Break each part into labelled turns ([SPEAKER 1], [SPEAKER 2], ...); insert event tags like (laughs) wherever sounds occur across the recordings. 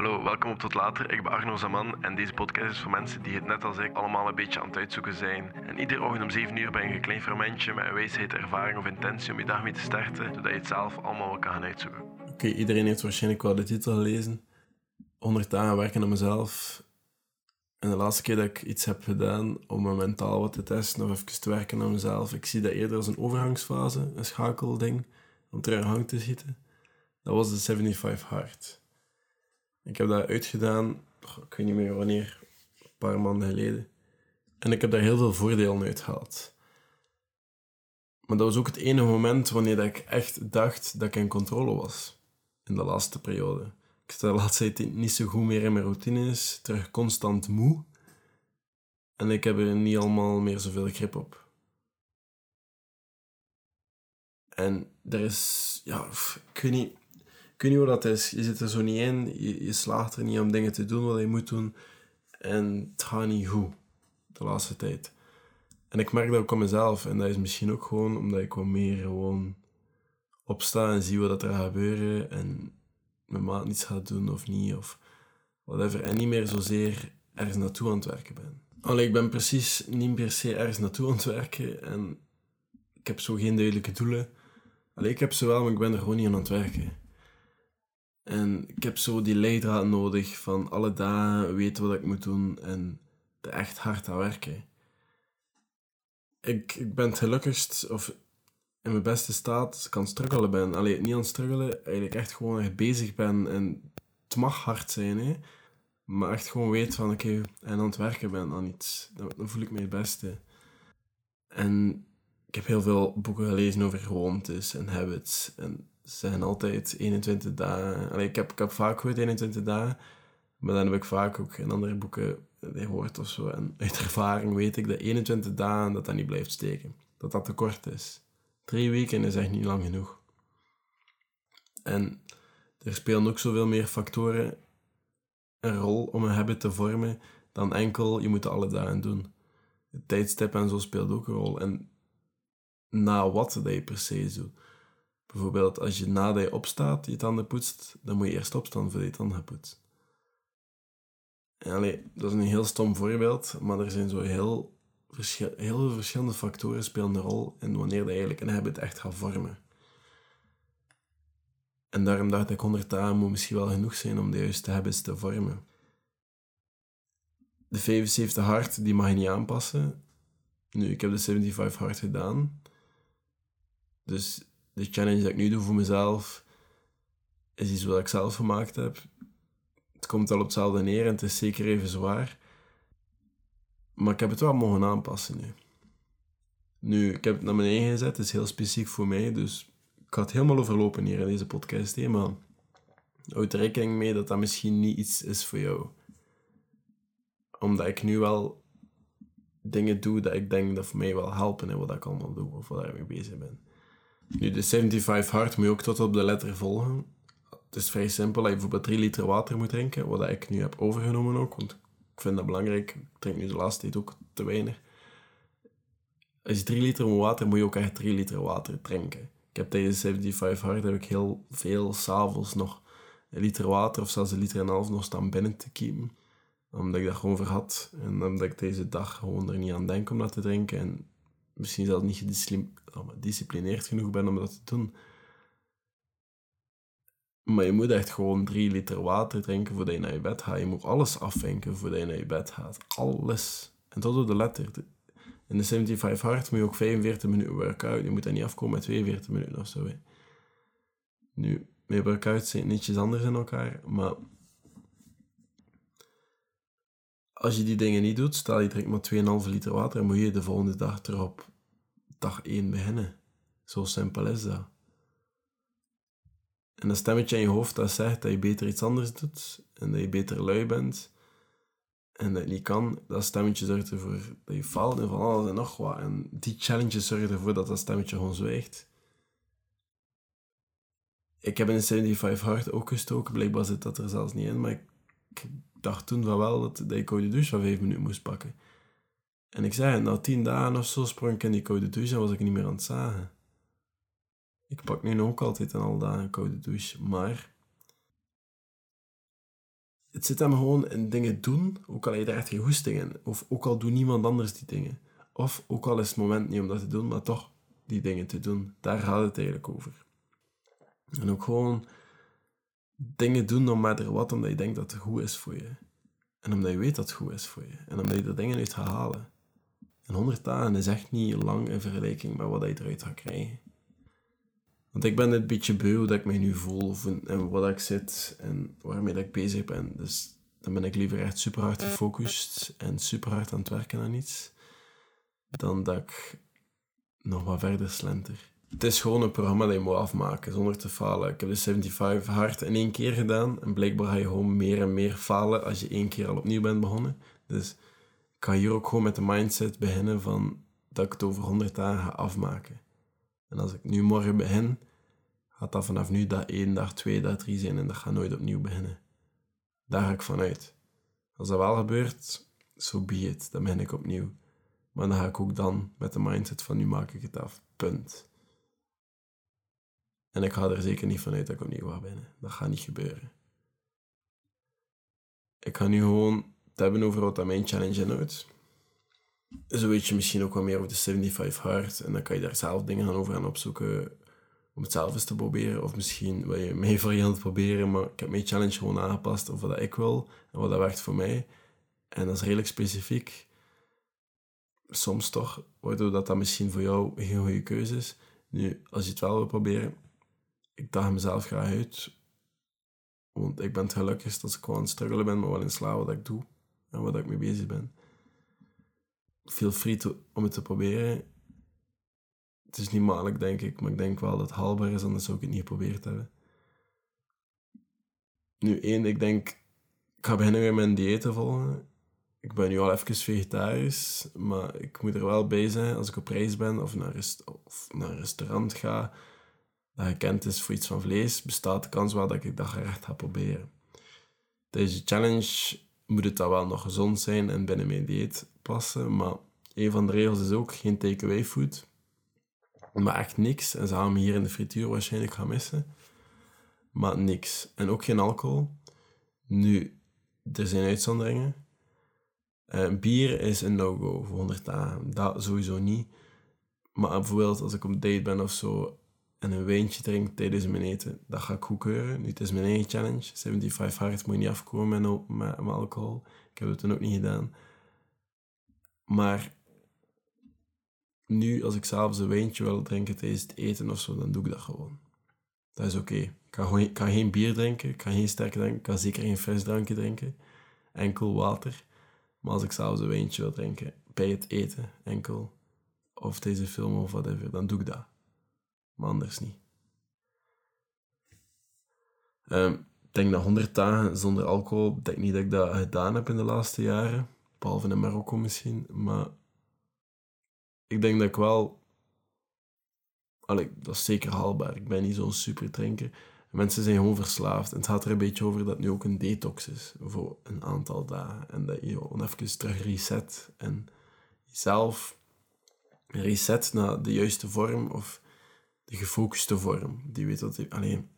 [SPEAKER 1] Hallo, welkom op Tot Later. Ik ben Arno Zaman en deze podcast is voor mensen die het net als ik allemaal een beetje aan het uitzoeken zijn. En iedere ochtend om 7 uur ben je een klein fermentje met een wijsheid, ervaring of intentie om je dag mee te starten, zodat je het zelf allemaal wel kan gaan uitzoeken.
[SPEAKER 2] Oké, iedereen heeft waarschijnlijk wel de titel gelezen. 100 dagen werken aan mezelf. En de laatste keer dat ik iets heb gedaan om me mentaal wat te testen of even te werken aan mezelf, ik zie dat eerder als een overgangsfase, een schakelding, om terug gang te zitten. Dat was de 75 Hard. Ik heb dat uitgedaan, ik weet niet meer wanneer, een paar maanden geleden. En ik heb daar heel veel voordelen uit gehaald. Maar dat was ook het enige moment wanneer ik echt dacht dat ik in controle was. In de laatste periode. Ik sta de laatste tijd niet zo goed meer in mijn routines, terug constant moe. En ik heb er niet allemaal meer zoveel grip op. En er is, ja, ik weet niet, ik weet niet wat dat is. Je zit er zo niet in, je, je slaagt er niet om dingen te doen wat je moet doen. En het gaat niet goed, de laatste tijd. En ik merk dat ook aan mezelf. En dat is misschien ook gewoon omdat ik wat meer gewoon opsta en zie wat er gaat gebeuren. En mijn maat niets gaat doen of niet, of whatever. En niet meer zozeer ergens naartoe aan het werken ben. Allee, ik ben precies niet per se ergens naartoe aan het werken. En ik heb zo geen duidelijke doelen. Allee, ik heb ze wel, maar ik ben er gewoon niet aan het werken. En ik heb zo die leidraad nodig van alle dagen weten wat ik moet doen en er echt hard aan werken. Ik, ik ben het gelukkigst, of in mijn beste staat, het struggelen ben. Alleen niet aan struggelen, eigenlijk echt gewoon echt bezig ben. En het mag hard zijn, hè. Maar echt gewoon weet van, oké, en aan het werken ben aan iets. Dan, voel ik me het beste. En ik heb heel veel boeken gelezen over gewoontes en habits. En zijn altijd 21 dagen. Allee, ik, heb, ik heb vaak gehoord 21 dagen, maar dan heb ik vaak ook in andere boeken gehoord of zo. En uit ervaring weet ik dat 21 dagen dat dat niet blijft steken. Dat dat te kort is. Drie weken is echt niet lang genoeg. En er spelen ook zoveel meer factoren een rol om een habit te vormen dan enkel je moet alle dagen doen. Het tijdstip en zo speelt ook een rol. En na wat dat je per se doet. Bijvoorbeeld, als je nadat je opstaat je tanden poetst, dan moet je eerst opstaan voor je tanden hebt poetst. allee, dat is een heel stom voorbeeld, maar er zijn zo heel, heel veel verschillende factoren spelen een rol in wanneer je eigenlijk een habit echt gaat vormen. En daarom dacht ik 100 dagen moet misschien wel genoeg zijn om de juiste habits te vormen. De 75 hard, die mag je niet aanpassen. Nu, ik heb de 75 hard gedaan. Dus de challenge dat ik nu doe voor mezelf is iets wat ik zelf gemaakt heb. Het komt al op hetzelfde neer en het is zeker even zwaar. Maar ik heb het wel mogen aanpassen nu. Nu, ik heb het naar beneden gezet, het is heel specifiek voor mij, dus ik ga het helemaal overlopen hier in deze podcast. Maar houd er rekening mee dat dat misschien niet iets is voor jou. Omdat ik nu wel dingen doe dat ik denk dat voor mij wel helpen en wat ik allemaal doe of waar ik mee bezig ben. Nu, de 75 hard moet je ook tot op de letter volgen. Het is vrij simpel dat je bijvoorbeeld 3 liter water moet drinken, wat ik nu heb overgenomen ook, want ik vind dat belangrijk. Ik drink nu de laatste tijd ook te weinig. Als je 3 liter water, moet je ook echt 3 liter water drinken. Ik heb tijdens 75 hard heb ik heel veel s'avonds nog een liter water of zelfs een liter en een half nog staan binnen te kiepen. Omdat ik dat gewoon verhad. En omdat ik deze dag gewoon er niet aan denk om dat te drinken. En misschien zelfs niet gedisciplineerd genoeg ben om dat te doen. Maar je moet echt gewoon drie liter water drinken voordat je naar je bed gaat. Je moet alles afvinken voordat je naar je bed gaat. Alles. En tot op de letter. In de 75 hard moet je ook 45 minuten workout. Je moet daar niet afkomen met 42 minuten of zo. Hè. Nu, mijn workouts zijn netjes anders in elkaar, maar als je die dingen niet doet, stel je drinkt maar 2,5 liter water, dan moet je de volgende dag erop dag 1 beginnen. Zo simpel is dat. En dat stemmetje in je hoofd dat zegt dat je beter iets anders doet en dat je beter lui bent en dat je niet kan, dat stemmetje zorgt ervoor dat je faalt en van alles en nog wat. En die challenges zorgen ervoor dat dat stemmetje gewoon zwijgt. Ik heb in de 75 hard ook gestoken, blijkbaar zit dat er zelfs niet in, maar ik dacht toen wel dat, dat ik de douche van 5 minuten moest pakken. En ik zei, na tien dagen of zo sprong ik in die koude douche en was ik niet meer aan het zagen. Ik pak nu ook altijd een al dagen koude douche, maar het zit hem gewoon in dingen doen, ook al je er echt geen goesting in. Of ook al doet niemand anders die dingen. Of ook al is het moment niet om dat te doen, maar toch die dingen te doen. Daar gaat het eigenlijk over. En ook gewoon dingen doen, no matter wat, omdat je denkt dat het goed is voor je. En omdat je weet dat het goed is voor je. En omdat je er dingen uit gaat halen. En 100 dagen is echt niet lang in vergelijking met wat je eruit gaat krijgen. Want ik ben een beetje beu dat ik mij nu voel en wat ik zit en waarmee dat ik bezig ben. Dus dan ben ik liever echt super hard gefocust en super hard aan het werken aan iets. Dan dat ik nog wat verder slenter. Het is gewoon een programma dat je moet afmaken zonder te falen. Ik heb de 75 hard in één keer gedaan. En blijkbaar ga je gewoon meer en meer falen als je één keer al opnieuw bent begonnen. Dus ik ga hier ook gewoon met de mindset beginnen van dat ik het over 100 dagen ga afmaken. En als ik nu morgen begin, gaat dat vanaf nu dag 1, dag 2, dag 3 zijn en dat gaat nooit opnieuw beginnen. Daar ga ik vanuit. Als dat wel gebeurt, so be it. Dan begin ik opnieuw. Maar dan ga ik ook dan met de mindset van nu maak ik het af. Punt. En ik ga er zeker niet vanuit dat ik opnieuw ga beginnen. Dat gaat niet gebeuren. Ik ga nu gewoon het hebben over wat mijn challenge inhoudt. Zo weet je misschien ook wat meer over de 75 hard. En dan kan je daar zelf dingen gaan over gaan opzoeken om het zelf eens te proberen. Of misschien wil je mijn (laughs) variant proberen, maar ik heb mijn challenge gewoon aangepast over wat ik wil en wat dat werkt voor mij. En dat is redelijk specifiek. Soms toch, waardoor dat, dat misschien voor jou geen goede keuze is. Nu, als je het wel wil proberen, ik daag mezelf graag uit. Want ik ben het gelukkigst als ik gewoon aan het struggelen ben, maar wel in sla wat ik doe en wat ik mee bezig ben. Feel free to, om het te proberen. Het is niet makkelijk, denk ik, maar ik denk wel dat het haalbaar is, anders zou ik het niet geprobeerd hebben. Nu, één, ik denk, ik ga beginnen weer mijn dieet te volgen. Ik ben nu al even vegetarisch, maar ik moet er wel bij zijn als ik op reis ben of naar, of naar een restaurant ga dat gekend is voor iets van vlees, bestaat de kans wel dat ik dat gerecht ga proberen. Deze challenge moet het dan wel nog gezond zijn en binnen mijn dieet passen, maar een van de regels is ook geen takeaway food. Maar echt niks. En ze gaan me hier in de frituur waarschijnlijk gaan missen. Maar niks. En ook geen alcohol. Nu, er zijn uitzonderingen. Uh, bier is een no-go voor 100 dagen. Dat sowieso niet. Maar bijvoorbeeld als ik op date ben of zo en een wijntje drink tijdens mijn eten, dat ga ik goedkeuren. Nu, het is mijn eigen challenge. 75 hard moet je niet afkomen met, met, alcohol. Ik heb het toen ook niet gedaan. Maar nu, als ik s'avonds een wijntje wil drinken tijdens het eten of zo, dan doe ik dat gewoon. Dat is oké. Ik kan, kan geen bier drinken, ik kan geen sterke drinken, ik kan zeker geen frisdrankje drinken. Enkel water. Maar als ik s'avonds een wijntje wil drinken, bij het eten, enkel, of deze film of whatever, dan doe ik dat. Maar anders niet. Um, ik denk dat 100 dagen zonder alcohol, ik denk niet dat ik dat gedaan heb in de laatste jaren. Behalve in Marokko misschien. Maar ik denk dat ik wel. Allee, dat is zeker haalbaar. Ik ben niet zo'n super drinker. Mensen zijn gewoon verslaafd. En het gaat er een beetje over dat het nu ook een detox is voor een aantal dagen. En dat je gewoon even terug reset en jezelf reset naar de juiste vorm of de gefocuste vorm. Die weet wat alleen.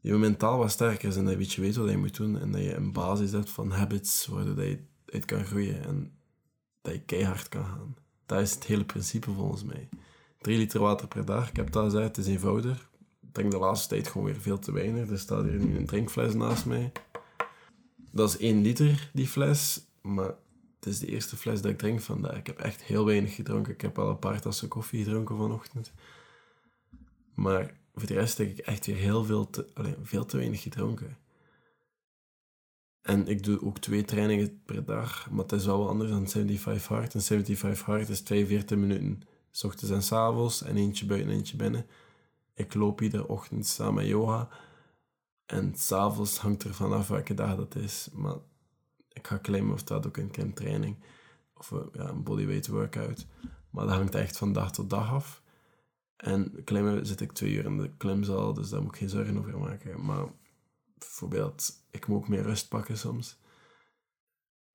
[SPEAKER 2] Je mentaal wat sterker is en dat je weet wat je moet doen en dat je een basis hebt van habits waardoor je uit kan groeien. En dat je keihard kan gaan. Dat is het hele principe volgens mij. 3 liter water per dag, ik heb dat gezegd, het is eenvoudig. Ik denk de laatste tijd gewoon weer veel te weinig. Er staat hier nu een drinkfles naast mij. Dat is 1 liter, die fles. Maar het is de eerste fles dat ik drink vandaag. Ik heb echt heel weinig gedronken. Ik heb al een paar tassen koffie gedronken vanochtend. Maar voor de rest heb ik echt weer heel veel te, allez, veel te weinig gedronken. En ik doe ook twee trainingen per dag, maar het is wel wat anders dan 75 hard. En 75 hard is 42 minuten, s ochtends en s avonds, en eentje buiten en eentje binnen. Ik loop iedere ochtend samen met yoga. En s'avonds hangt er vanaf welke dag dat is. Maar ik ga klimmen of dat ook een training. Of eh, ja, een bodyweight workout. Maar dat hangt echt van dag tot dag af. En klimmen zit ik twee uur in de klimzaal, dus daar moet ik geen zorgen over maken. Maar bijvoorbeeld, ik moet ook meer rust pakken soms.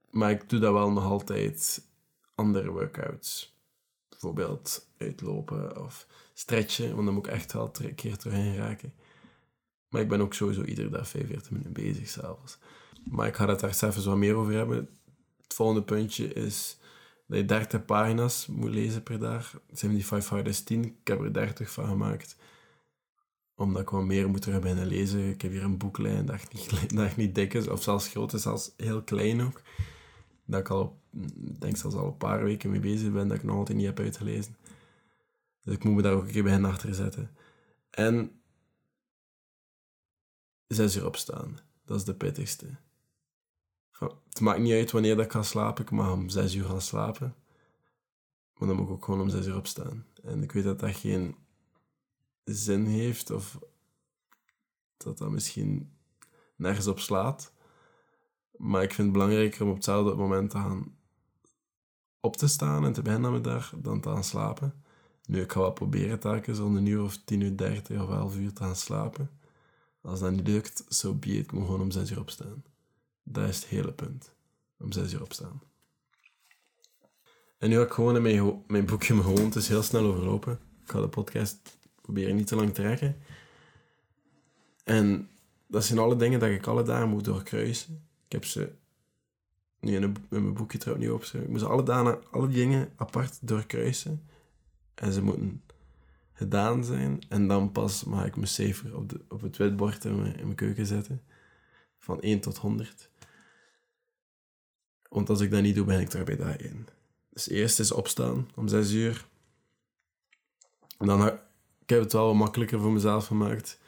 [SPEAKER 2] Maar ik doe dat wel nog altijd andere workouts. Bijvoorbeeld uitlopen of stretchen, want dan moet ik echt wel een keer doorheen raken. Maar ik ben ook sowieso iedere dag 45 minuten bezig s'avonds. Maar ik ga het daar zelfs wat meer over hebben. Het volgende puntje is dat je 30 pagina's moet lezen per dag. 75 hard is 10. Ik heb er 30 van gemaakt. Omdat ik wat meer moet er beginnen lezen. Ik heb hier een boeklijn dat echt niet, (laughs) dat echt niet dik is. Of zelfs groot is, zelfs heel klein ook. Dat ik al, denk zelfs al een paar weken mee bezig ben. Dat ik nog altijd niet heb uitgelezen. Dus ik moet me daar ook een keer beginnen achter zetten. En zes uur opstaan. Dat is de pittigste. Het maakt niet uit wanneer dat ik ga slapen. Ik mag om zes uur gaan slapen. Maar dan moet ik ook gewoon om zes uur opstaan. En ik weet dat dat geen zin heeft. Of dat dat misschien nergens op slaat. Maar ik vind het belangrijker om op hetzelfde moment te gaan op te staan en te beginnen met daar dan te gaan slapen. Nu, ik ga wel proberen telkens om een uur of tien uur dertig of elf uur te gaan slapen. Als dat niet lukt, zo so be. Ik moet gewoon om zes uur opstaan. Dat is het hele punt. Om zes uur opstaan. En nu ga ik gewoon in mijn, mijn boekje mijn gewoontes heel snel overlopen. Ik ga de podcast proberen niet te lang te trekken. En dat zijn alle dingen dat ik alle dagen moet doorkruisen. Ik heb ze nu in, mijn boekje trouwens niet opgeschreven. Ik moet alle, dagen, alle dingen apart doorkruisen. En ze moeten gedaan zijn. En dan pas mag ik mijn cijfer op, de, op het witbord in mijn, in mijn keuken zetten. Van 1 tot 100. Want als ik dat niet doe, ben ik er bij dag 1. Dus eerst is opstaan om 6 uur. En ik heb het wel wat makkelijker voor mezelf gemaakt.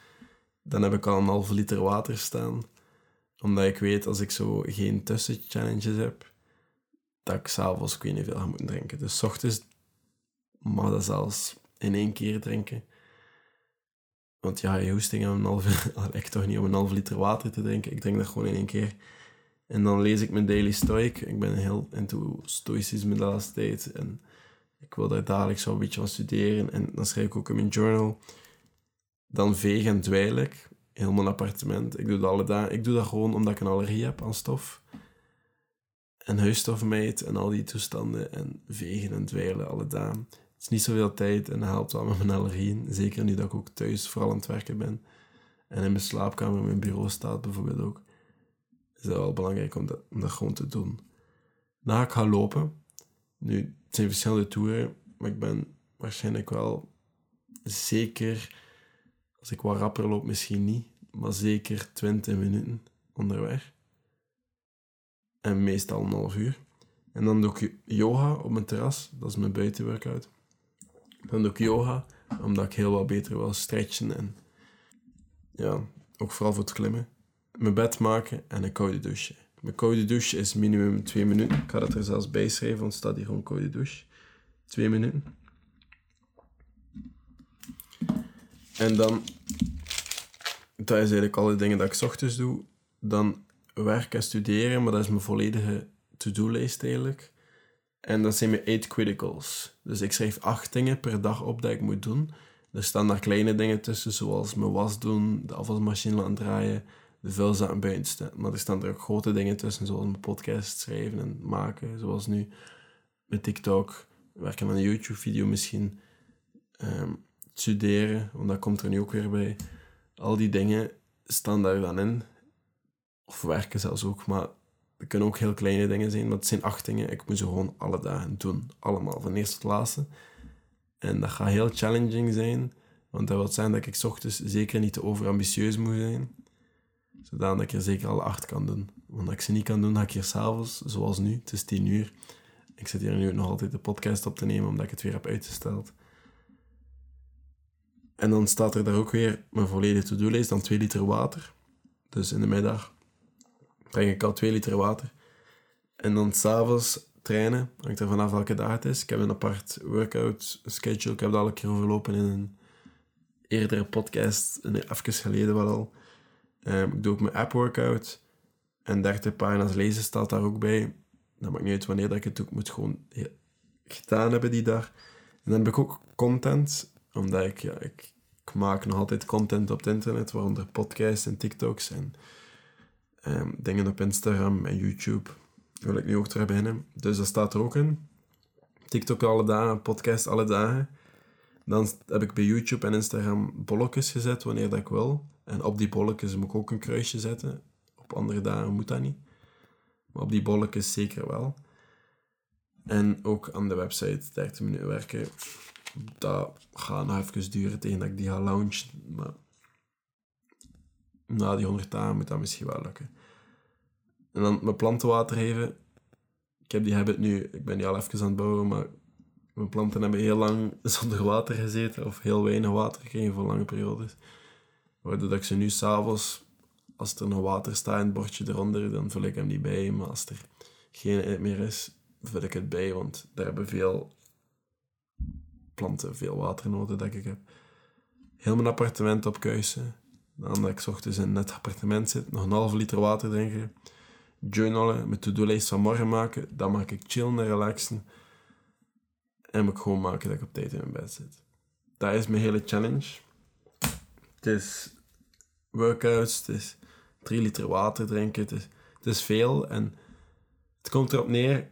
[SPEAKER 2] Dan heb ik al een halve liter water staan. Omdat ik weet, als ik zo geen tussenchallenges heb, dat ik s'avonds weet niet veel ga moeten drinken. Dus s ochtends mag dat zelfs in één keer drinken. Want ja, je hoesting een halve... (laughs) Ik toch niet om een halve liter water te drinken. Ik drink dat gewoon in één keer. En dan lees ik mijn Daily Stoic. Ik ben heel into stoïcisme de laatste tijd. En ik wil daar dadelijk zo een beetje van studeren. En dan schrijf ik ook in mijn journal. Dan veeg en dweil ik. Heel mijn appartement. Ik doe dat alle dagen. Ik doe dat gewoon omdat ik een allergie heb aan stof. En huisstofmeet en al die toestanden. En vegen en dweilen alle dagen. Het is niet zoveel tijd en dat helpt wel met mijn allergieën. Zeker nu dat ik ook thuis vooral aan het werken ben. En in mijn slaapkamer, mijn bureau staat bijvoorbeeld ook is wel belangrijk om dat, om gewoon te doen. Ga ik gaan lopen. Nu, het zijn verschillende toeren, maar ik ben waarschijnlijk wel zeker, als ik wat rapper loop, misschien niet, maar zeker 20 minuten onderweg. En meestal een half uur. En dan doe ik yoga op mijn terras, dat is mijn buitenworkout. Dan doe ik yoga, omdat ik heel wat beter wil stretchen en ja, ook vooral voor het klimmen mijn bed maken en een koude douche. Mijn koude douche is minimum 2 minuten. Ik ga dat er zelfs bij schrijven, want staat hier gewoon koude douche. 2 minuten. En dan, dat is eigenlijk alle dingen dat ik ochtends doe. Dan werken en studeren, maar dat is mijn volledige to-do-lijst eigenlijk. En dat zijn mijn 8 criticals. Dus ik schrijf 8 dingen per dag op dat ik moet doen. Er staan daar kleine dingen tussen, zoals mijn was doen, de afwasmachine laten draaien, de vuilzakken buiten staan. Maar er staan er ook grote dingen tussen, zoals een podcast schrijven en maken. Zoals nu met TikTok, werken aan een YouTube-video misschien. Um, studeren, want dat komt er nu ook weer bij. Al die dingen staan daar dan in. Of werken zelfs ook, maar het kunnen ook heel kleine dingen zijn. Maar het zijn acht dingen. Ik moet ze gewoon alle dagen doen. Allemaal, van eerste tot laatste. En dat gaat heel challenging zijn. Want dat wil zijn dat ik ochtends zeker niet te overambitieus moet zijn zodat ik er zeker al acht kan doen. Want als ik ze niet kan doen, ga ik hier s'avonds, zoals nu, het is tien uur. Ik zit hier nu nog altijd de podcast op te nemen, omdat ik het weer heb uitgesteld. En dan staat er daar ook weer mijn volledige to-do-lijst, dan 2 liter water. Dus in de middag drink ik al 2 liter water. En dan s'avonds trainen, hangt er vanaf welke dag het is. Ik heb een apart workout schedule, ik heb dat al een keer overlopen in een eerdere podcast, even geleden wel al. Um, ik doe ook mijn app-workout. En 30 pagina's lezen staat daar ook bij. Dat maakt niet uit wanneer dat ik het doe. Ik moet gewoon gedaan hebben die dag. En dan heb ik ook content. Omdat ik, ja, ik, ik maak nog altijd content op het internet. Waaronder podcasts en TikToks en um, dingen op Instagram en YouTube. Daar wil ik nu ook terug beginnen. Dus dat staat er ook in. TikTok alle dagen, podcast alle dagen. Dan heb ik bij YouTube en Instagram blokjes gezet wanneer dat ik wil. En op die bolletjes moet ik ook een kruisje zetten. Op andere dagen moet dat niet. Maar op die bolletjes zeker wel. En ook aan de website 30 minuten werken. Dat gaat nog even duren tegen dat ik die ga launchen. Maar na die 100 dagen moet dat misschien wel lukken. En dan mijn planten water geven. Ik heb die habit nu, ik ben die al even aan het bouwen, maar mijn planten hebben heel lang (laughs) zonder water gezeten of heel weinig water gekregen voor lange periodes. Waardoor ik ze nu s'avonds, als er nog water staat in het bordje eronder, dan vul ik hem niet bij. Maar als er geen meer is, vul ik het bij, want daar hebben veel planten veel water nodig dat ik heb. Heel mijn appartement op kuisen. Dan dat ik ochtends in het appartement zit, nog een halve liter water drinken. Journalen, mijn to-do-lijst van morgen maken. Dan maak ik chillen en relaxen. En moet ik gewoon maken dat ik op tijd in mijn bed zit. Dat is mijn hele challenge. Het is workouts, het is drie liter water drinken, het is, het is veel. En het komt erop neer,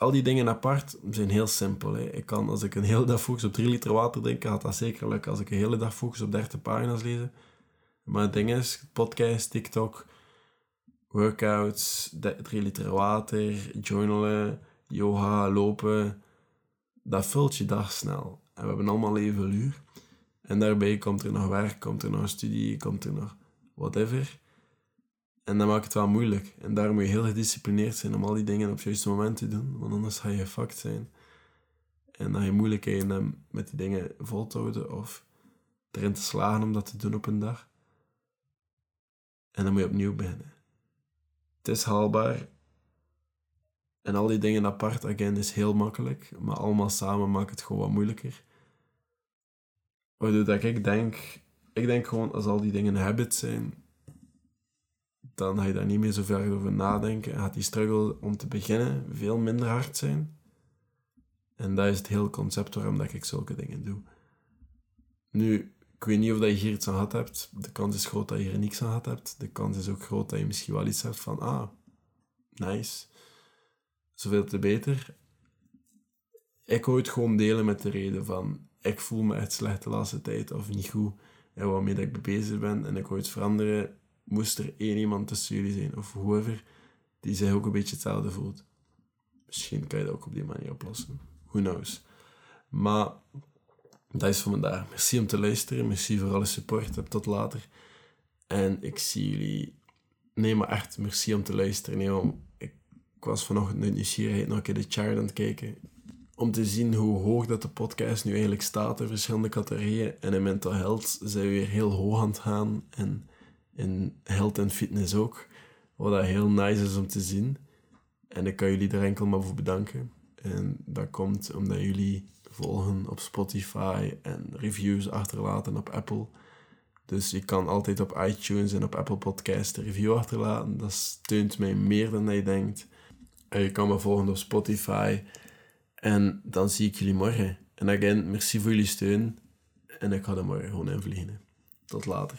[SPEAKER 2] al die dingen apart zijn heel simpel. Hè. Ik kan, als ik een hele dag focus op 3 liter water drinken, gaat dat zeker lukken. Als ik een hele dag focus op 30 pagina's lezen. Maar het ding is, podcast, TikTok, workouts, 3 liter water, journalen, yoga, lopen, dat vult je dag snel. En we hebben allemaal even uur. En daarbij komt er nog werk, komt er nog studie, komt er nog whatever. En dat maakt het wel moeilijk. En daarom moet je heel gedisciplineerd zijn om al die dingen op het juiste moment te doen, want anders ga je fucked zijn. En dan heb je moeilijkheden met die dingen vol te houden of erin te slagen om dat te doen op een dag. En dan moet je opnieuw beginnen. Het is haalbaar. En al die dingen apart, again, is heel makkelijk. Maar allemaal samen maakt het gewoon wat moeilijker. Waardoor dat ik denk... Ik denk gewoon, als al die dingen habit zijn, dan ga je daar niet meer zo ver over nadenken. En gaat die struggle om te beginnen veel minder hard zijn. En dat is het hele concept waarom dat ik zulke dingen doe. Nu, ik weet niet of dat je hier iets aan gehad hebt. De kans is groot dat je er niks aan gehad hebt. De kans is ook groot dat je misschien wel iets hebt van, ah, nice. Zoveel te beter. Ik wou het gewoon delen met de reden van, ik voel me echt slecht de laatste tijd of niet goed. En waarmee dat ik bezig ben en ik wou het veranderen moest er één iemand tussen jullie zijn, of whoever, die zich ook een beetje hetzelfde voelt. Misschien kan je dat ook op die manier oplossen. Who knows. Maar dat is voor vandaag. Merci om te luisteren. Merci voor alle support. Tot later. En ik zie jullie... Nee, maar echt, merci om te luisteren. Nee. Ik was vanochtend uit nieuwsgierigheid nog een keer de chart aan het kijken. Om te zien hoe hoog dat de podcast nu eigenlijk staat in verschillende categorieën. En in mental health zijn we weer heel hoog aan het gaan. En in health en fitness ook. Wat dat heel nice is om te zien. En ik kan jullie er enkel maar voor bedanken. En dat komt omdat jullie volgen op Spotify en reviews achterlaten op Apple. Dus je kan altijd op iTunes en op Apple Podcasts een review achterlaten. Dat steunt mij meer dan je denkt. En je kan me volgen op Spotify. En dan zie ik jullie morgen. En again, merci voor jullie steun. En ik ga er morgen gewoon in vliegen. Tot later.